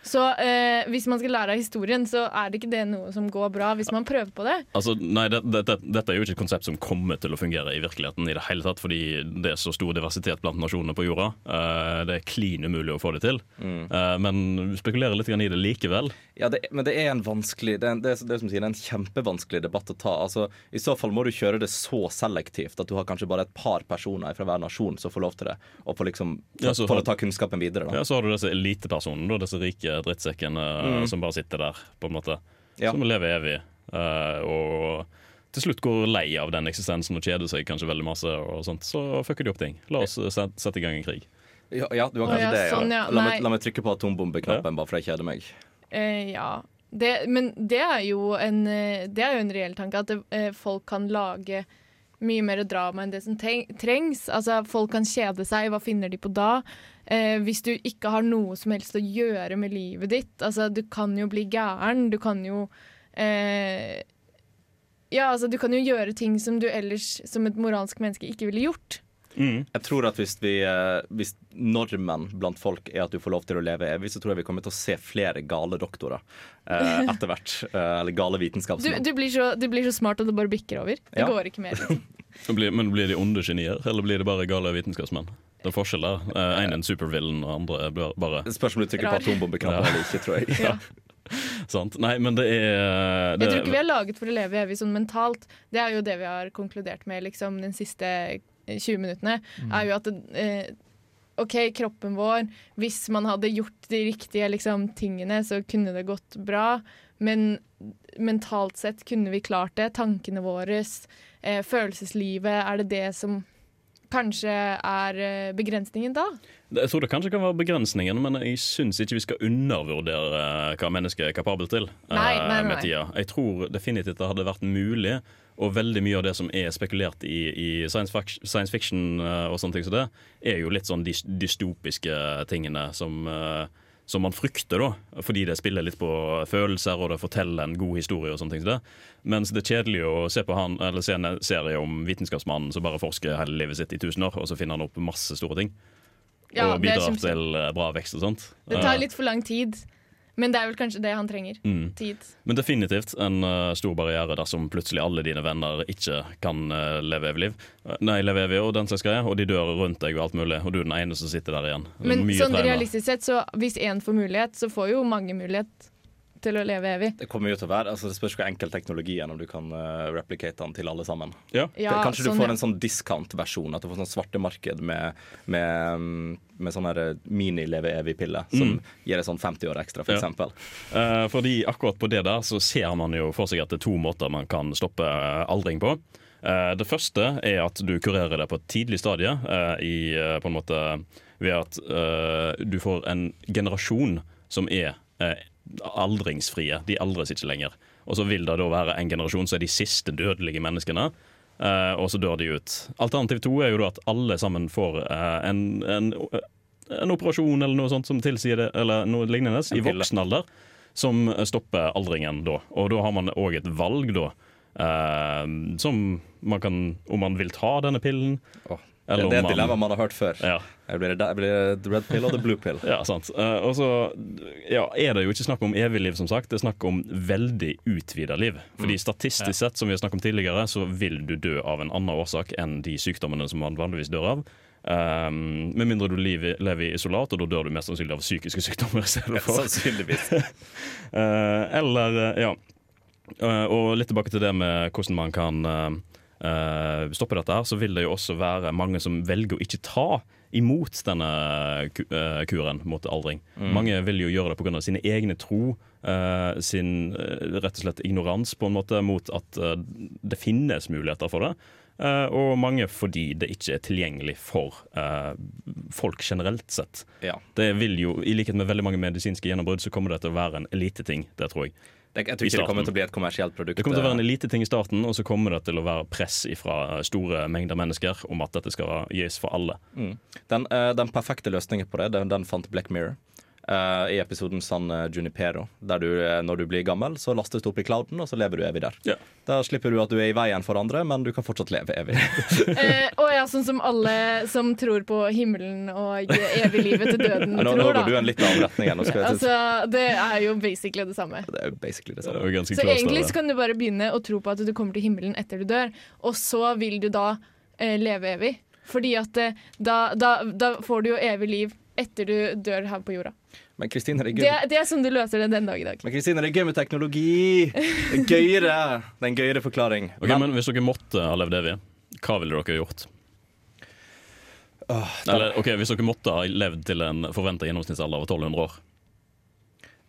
Så eh, hvis man skal lære av historien, så er det ikke det noe som går bra hvis man prøver på det. Altså, nei, det, det, det, Dette er jo ikke et konsept som kommer til å fungere i virkeligheten, i det hele tatt, fordi det er så stor diversitet blant nasjonene på jorda. Eh, det er klin umulig å få det til. Mm. Eh, men spekulerer litt i det likevel. Ja, det, men det er en vanskelig Det er, det er, det er som sier, det er en kjempevanskelig debatt å ta. Altså, I så fall må du kjøre det så selektivt at du har kanskje bare et par personer fra hver nasjon som får lov til det, og får liksom Ja, så for har- å ta kunnskapen videre. Da. Ja, Så har du disse elitepersonene, disse rike drittsekkene Mm. som bare sitter der, på en måte. Ja. Som lever evig. eh, og til slutt går lei av den eksistensen og kjeder seg kanskje veldig masse, og sånt, så fucker de opp ting. La oss eh, set, sette i gang en krig. Ja, ja, du har kanskje ja, det, ja. sånn, ja. La, meg, la meg trykke på atombombeknappen, bare for jeg kjeder meg. Uh, ja. Det, men det er jo en, eh, det er jo en reell tanke, at eh, folk kan lage mye mer drama enn det som trengs. Altså, folk kan kjede seg, hva finner de på da? Eh, hvis du ikke har noe som helst å gjøre med livet ditt. Altså, du kan jo bli gæren, du kan jo eh, Ja, altså, du kan jo gjøre ting som du ellers som et moralsk menneske ikke ville gjort. Jeg tror at hvis, vi, eh, hvis normen blant folk er at du får lov til å leve evig, så tror jeg vi kommer til å se flere gale doktorer eh, *laughs* etter hvert. Eh, eller gale Du, vitenskapsmenn. du, blir så, du blir så smart at det bare bikker over. Det Ja. går ikke mer. Liksom. Så blir- Men blir de onde genier, eller blir de bare gale vitenskapsmenn? Det er forskjell der. Én En er en supervillain, og andre er bare- Spørsmålet Spørs om du trykker på Rar. ja. eller ikke, tror jeg. *laughs* Ja. Sant? Nei, men det er det, Jeg tror ikke vi er laget for å leve evig sånn mentalt. Det er jo det vi har konkludert med liksom, den siste 20 minuttene. Mm. Er jo at eh, OK, kroppen vår Hvis man hadde gjort de riktige liksom, tingene, så kunne det gått bra. Men mentalt sett kunne vi klart det? Tankene våre, eh, følelseslivet, er det det som kanskje er eh, begrensningen da? Jeg tror det kanskje kan være begrensningen, men jeg syns ikke vi skal undervurdere eh, hva mennesket er kapabel til. eh, Nei, nei, nei. med tida. Jeg tror definitivt det hadde vært mulig, og veldig mye av det som er spekulert i, i science, fiction eh, og sånne ting som det, er jo litt sånn de dystopiske tingene som eh, som man frykter, da, fordi det spiller litt på følelser og det forteller en god historie. og sånne ting det. Mens det er kjedelig å se på han, eller se en serie om vitenskapsmannen som bare forsker hele livet sitt i tusen år, og så finner han opp masse store ting. Ja, og bidrar til eh, bra vekst og sånt. Det tar litt for lang tid, men det er vel kanskje det han trenger. Mm. Tid. Men definitivt en uh, stor barriere dersom plutselig alle dine venner ikke kan uh, leve evig liv. Eh, Nei, leve evig og den slags greier, og de dør rundt deg og alt mulig, og du er den ene som sitter der igjen. Men sånn trener. realistisk sett, så hvis én får mulighet, så får jo mange mulighet til å leve evig. Det kommer jo til å være, altså det spørs hvor enkel teknologi er når du kan uh, replicate den til alle sammen. Ja. Ja, Kanskje du sånn, får en sånn discount-versjon, at du får sånn svartemarked med, med, mm, med sånn her mini-leve-evig-pille som Mm. gir deg sånn 50 år ekstra, for Ja. Eh, fordi akkurat på det der så ser man jo for seg at det er to måter man kan stoppe eh, aldring på. Uh, det første er at du kurerer det på et tidlig stadie, uh, i, eh, på en måte ved at eh, du får en generasjon som er eh, aldringsfrie. De aldres ikke lenger. Og så vil det da være en generasjon som er de siste dødelige menneskene. Uh, og så dør de ut. Alternativ to er jo da at alle sammen får uh, en, en, en operasjon eller noe sånt som tilsier det, eller noe lignende, i voksen alder som stopper aldringen da. Og da har man òg et valg, da. Uh, som man kan Om man vil ta denne pillen. Åh, eller det, det er et dilemma man har hørt før. Ja. Jeg blir, jeg blir the red pill og the blue pill. *laughs* Ja, sant. Eh, og så ja, er det jo ikke snakk om evig liv, som sagt. Det er snakk om veldig utvida liv. Fordi statistisk sett, som vi har snakket om tidligere, så vil du dø av en annen årsak enn de sykdommene som man vanligvis dør av. Um, med mindre du lever, lever i isolat, og da dør du mest sannsynlig av psykiske sykdommer. Sannsynligvis. uh, *laughs* eller, eh, ja Uh, Og litt tilbake til det med hvordan man kan eh, eh, stopper dette, her, så vil det jo også være mange som velger å ikke ta imot denne eh, kuren mot aldring. Mm. Mange vil jo gjøre det pga. sine egne tro, uh, sin rett og slett ignorans på en måte mot at uh, det finnes muligheter for det. Uh, og mange fordi det ikke er tilgjengelig for folk generelt sett. Ja. Det vil jo, I likhet med veldig mange medisinske gjennombrudd, så kommer det til å være en eliteting. Det tror jeg. Jeg tror ikke det kommer til å bli et kommersielt produkt. Det kommer til å være en eliteting i starten, og så kommer det til å være press fra store mengder mennesker om at dette skal gis for alle. Mm. Den, eh, den perfekte løsningen på det, den, den fant Black Mirror. Eh, I episoden San eh, Junipero. Der du, eh, når du blir gammel, så lastes du opp i clouden, og så lever du evig der. Ja. Da slipper du at du er i veien for andre, men du kan fortsatt leve evig. uh, *laughs* og ja, sånn som alle som tror på himmelen og evig livet til døden *laughs* Ja, nå, nå går du en litt annen retning. enn Altså, det er jo basically det samme. det er basically det Det samme. er Så klart, egentlig så kan du bare begynne å tro på at du kommer til himmelen etter du dør, og så vil du da uh, leve evig. Fordi at da, da, da får du jo evig liv etter du dør her på jorda. Men Kristine, det Det, det er sånn du løser det den dag i dag. Men Kristine, det er gøy med teknologi. Det er gøyere. Det er en gøyere forklaring. Ok, men Hvis dere måtte ha levd evig, hva ville dere gjort? Åh, Eller ok, Hvis dere måtte ha levd til en forventa gjennomsnittsalder av 1200 år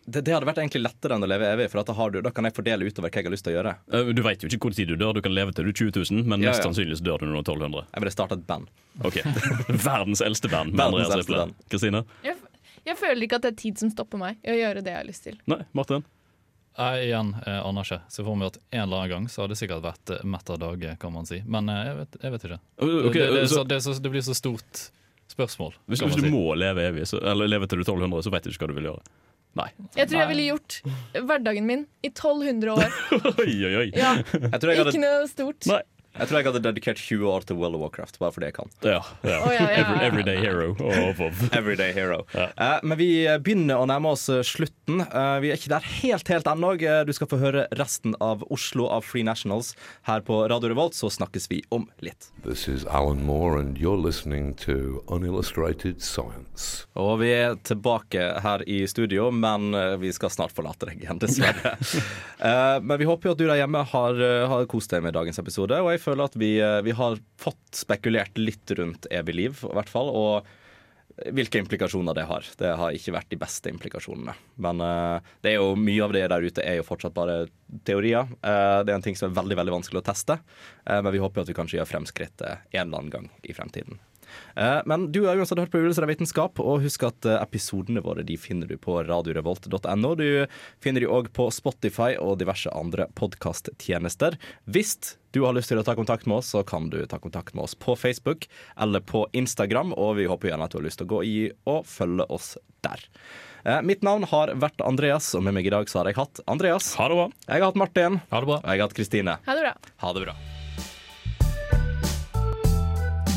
det, det hadde vært egentlig lettere enn å leve evig, for at da, har du, da kan jeg fordele utover hva jeg har lyst til å gjøre. Eh, Du vet jo ikke hvor tid du dør. Du kan leve til du er 20 000, men Ja, mest ja. sannsynlig dør du når du er 1200. Jeg ville starta et band. Ok, *laughs* Verdens eldste band. Verdens eldste band. Kristine? Jeg, jeg føler ikke at det er tid som stopper meg i å gjøre det jeg har lyst til. Nei, Martin? Jeg igjen jeg aner ikke. Så for meg at en eller annen gang så har det sikkert vært eh, mett av dager, kan man si. Men eh, jeg, vet, jeg vet ikke. Okay, det, det, er så- det, så, det blir så stort spørsmål. Hvis, hvis du si. må leve evig, så, eller leve til du er 1200, så vet du ikke hva du vil gjøre. Nei. Jeg tror jeg ville gjort hverdagen min i 1200 år. *laughs* Oi, oi, oi. Ja, Jeg tror jeg hadde, Ikke noe stort. Nei. Jeg tror jeg hadde dedikert 20 år til World of Warcraft, bare fordi jeg kan. Ja, ja. Oh, ja, ja, Every, everyday hero. Oh, oh. Everyday hero. Ja. Eh, men vi begynner å nærme oss eh, slutten. Uh, vi er ikke der helt, helt ennå. Du skal få høre resten av Oslo av Free Nationals her på Radio Revolt, så snakkes vi om litt. This is Alan Moore, and you're listening to Unillustrated Science. Og vi er tilbake her i studio, men vi skal snart forlate deg igjen, dessverre. uh, *laughs* men vi håper jo at du der hjemme har, har kost deg med dagens episode, og jeg føler at vi, eh, vi har fått spekulert litt rundt evig liv, i hvert fall. Og hvilke implikasjoner det har. Det har ikke vært de beste implikasjonene. Men uh, det er jo mye av det der ute er jo fortsatt bare teorier. Uh, det er en ting som er veldig veldig vanskelig å teste, Uh, men vi håper at vi kanskje gjør fremskritt eh, en eller annen gang i fremtiden. Eh, Men du har uansett hørt på Uillustrert vitenskap, og husk at eh, episodene våre de finner du på radiorevolt.no. Du finner de òg på Spotify og diverse andre podkasttjenester. Hvis du har lyst til å ta kontakt med oss, så kan du ta kontakt med oss på Facebook eller på Instagram, og vi håper gjerne at du har lyst til å gå i og følge oss der. Eh, Mitt navn har vært Andreas, og med meg i dag så har jeg hatt Andreas. Ha det bra. Jeg har hatt Martin. Ha det bra. Og jeg har hatt Kristine. Ha det bra. Ha det bra.